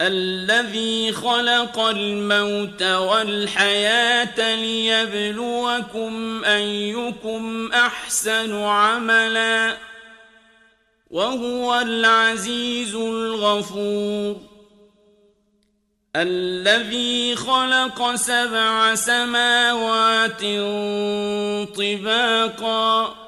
الذي خلق الموت والحياة ليبلوكم أيكم أحسن عملا وهو العزيز الغفور. الذي خلق سبع سماوات طباقا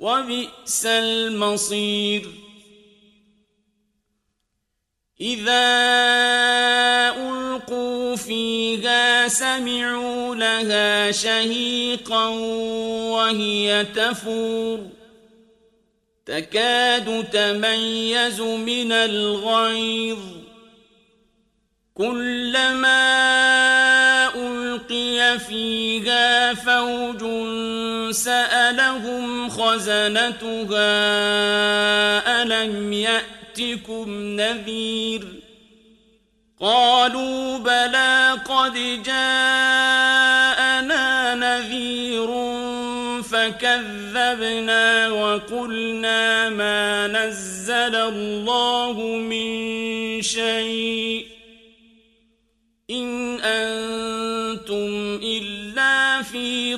وبئس المصير. إذا ألقوا فيها سمعوا لها شهيقا وهي تفور. تكاد تميز من الغيظ. كلما فيها فوج سألهم خزنتها ألم يأتكم نذير قالوا بلى قد جاءنا نذير فكذبنا وقلنا ما نزل الله من شيء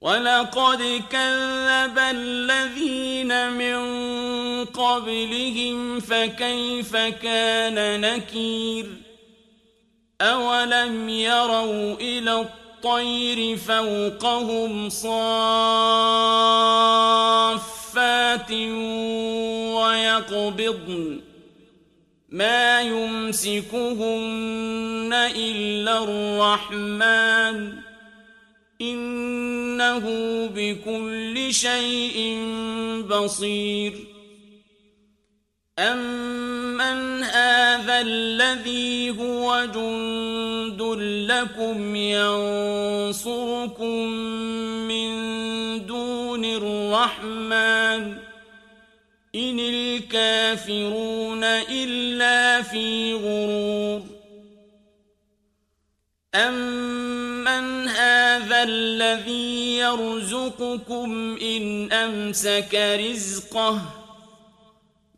ولقد كذب الذين من قبلهم فكيف كان نكير أولم يروا إلى الطير فوقهم صافات ويقبضن ما يمسكهن إلا الرحمن إنه بكل شيء بصير. أمن هذا الذي هو جند لكم ينصركم من دون الرحمن إن الكافرون إلا في غرور. أمن هذا الذي يرزقكم إن أمسك رزقه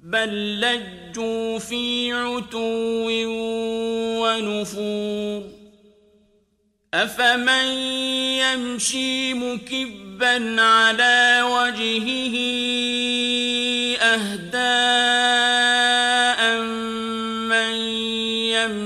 بل لجوا في عتو ونفور أفمن يمشي مكبا على وجهه أهداء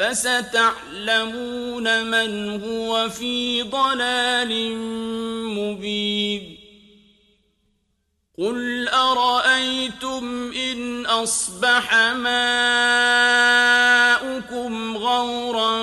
فستعلمون من هو في ضلال مبين. قل أرأيتم إن أصبح ماؤكم غورا